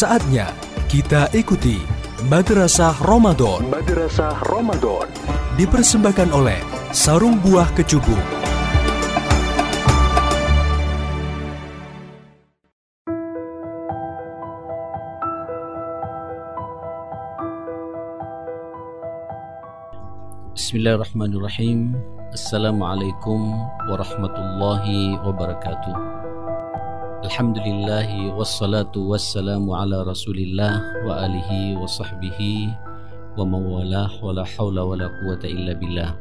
Saatnya kita ikuti Madrasah Ramadan. Madrasah Ramadan dipersembahkan oleh Sarung Buah Kecubung. Bismillahirrahmanirrahim. Assalamualaikum warahmatullahi wabarakatuh. Alhamdulillahi wassalatu wassalamu ala rasulillah wa alihi wa sahbihi wa mawalah wa la hawla wa la quwata illa billah.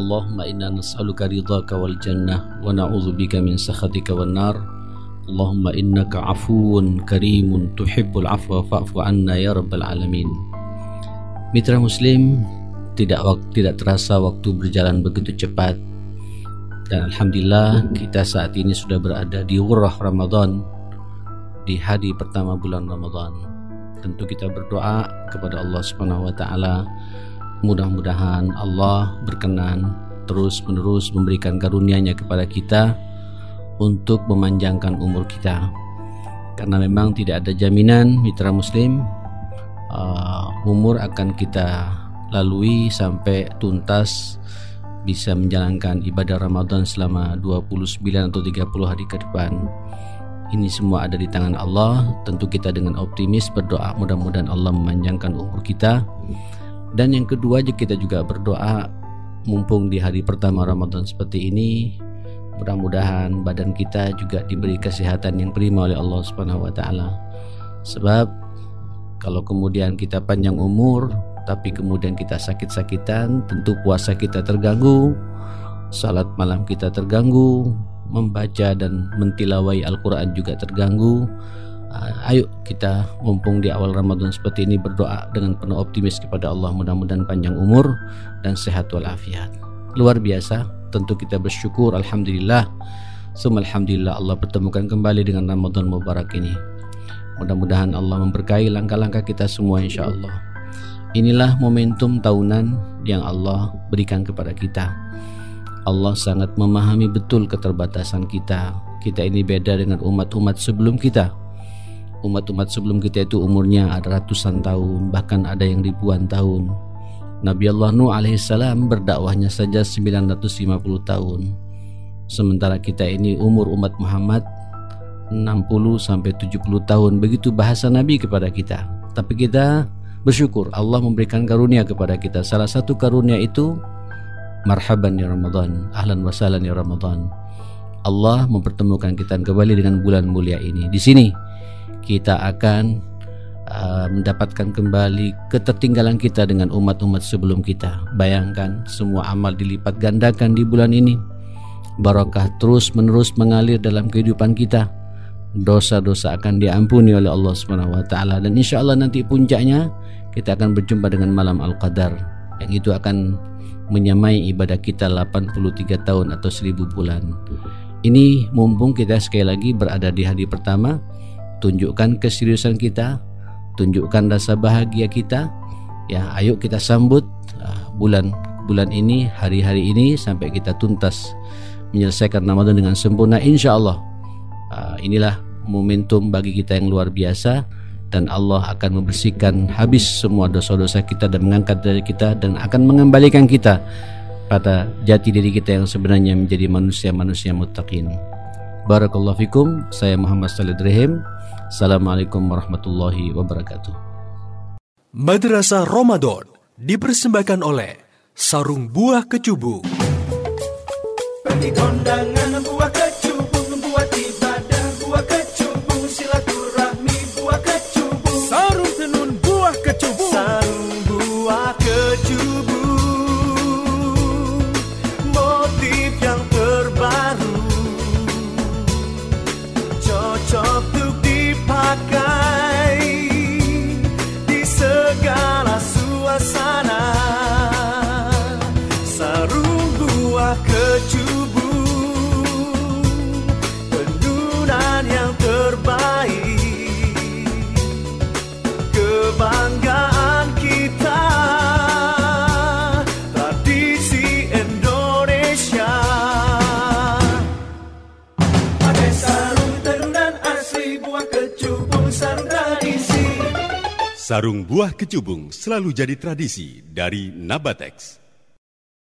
Allahumma inna nas'aluka ridhaka wal jannah wa na'udzubika min sakhatika wan nar. Allahumma innaka afuwun karimun tuhibbul afwa fa'fu anna ya rabbal alamin. Mitra muslim, tidak tidak terasa waktu berjalan begitu cepat dan Alhamdulillah kita saat ini sudah berada di Wurrah Ramadan di hari pertama bulan Ramadan. Tentu kita berdoa kepada Allah Subhanahu wa taala. Mudah-mudahan Allah berkenan terus menerus memberikan karunia-Nya kepada kita untuk memanjangkan umur kita. Karena memang tidak ada jaminan mitra muslim uh, umur akan kita lalui sampai tuntas bisa menjalankan ibadah Ramadan selama 29 atau 30 hari ke depan. Ini semua ada di tangan Allah. Tentu kita dengan optimis berdoa mudah-mudahan Allah memanjangkan umur kita. Dan yang kedua kita juga berdoa mumpung di hari pertama Ramadan seperti ini mudah-mudahan badan kita juga diberi kesehatan yang prima oleh Allah Subhanahu wa taala. Sebab kalau kemudian kita panjang umur tapi kemudian kita sakit-sakitan, tentu puasa kita terganggu, salat malam kita terganggu, membaca dan mentilawai Al-Quran juga terganggu. Uh, ayo kita mumpung di awal Ramadan seperti ini berdoa dengan penuh optimis kepada Allah mudah-mudahan panjang umur dan sehat walafiat. Luar biasa, tentu kita bersyukur Alhamdulillah. Semua Alhamdulillah Allah pertemukan kembali dengan Ramadan Mubarak ini. Mudah-mudahan Allah memberkahi langkah-langkah kita semua insya Allah. Inilah momentum tahunan yang Allah berikan kepada kita. Allah sangat memahami betul keterbatasan kita. Kita ini beda dengan umat-umat sebelum kita. Umat-umat sebelum kita itu umurnya ada ratusan tahun, bahkan ada yang ribuan tahun. Nabi Allah Nuh alaihissalam berdakwahnya saja 950 tahun. Sementara kita ini umur umat Muhammad 60 sampai 70 tahun. Begitu bahasa Nabi kepada kita. Tapi kita bersyukur Allah memberikan karunia kepada kita. Salah satu karunia itu marhaban ya Ramadan, ahlan wa sahlan ya Ramadan. Allah mempertemukan kita kembali dengan bulan mulia ini. Di sini kita akan uh, mendapatkan kembali ketertinggalan kita dengan umat-umat sebelum kita. Bayangkan semua amal dilipat gandakan di bulan ini. Barakah terus menerus mengalir dalam kehidupan kita dosa-dosa akan diampuni oleh Allah Subhanahu wa taala dan insya Allah nanti puncaknya kita akan berjumpa dengan malam Al-Qadar yang itu akan menyamai ibadah kita 83 tahun atau 1000 bulan. Ini mumpung kita sekali lagi berada di hari pertama, tunjukkan keseriusan kita, tunjukkan rasa bahagia kita. Ya, ayo kita sambut uh, bulan bulan ini, hari-hari ini sampai kita tuntas menyelesaikan Ramadan dengan sempurna insya Allah inilah momentum bagi kita yang luar biasa dan Allah akan membersihkan habis semua dosa-dosa kita dan mengangkat dari kita dan akan mengembalikan kita pada jati diri kita yang sebenarnya menjadi manusia-manusia muttaqin. Barakallahu fikum. Saya Muhammad Salih Drehim. Assalamualaikum warahmatullahi wabarakatuh. Madrasah Ramadan dipersembahkan oleh Sarung Buah Kecubung. kondangan buah untuk dipakai di segala suasana. Sarung buah kecubung tenunan yang terbaik. Sarung buah kecubung selalu jadi tradisi dari Nabatex.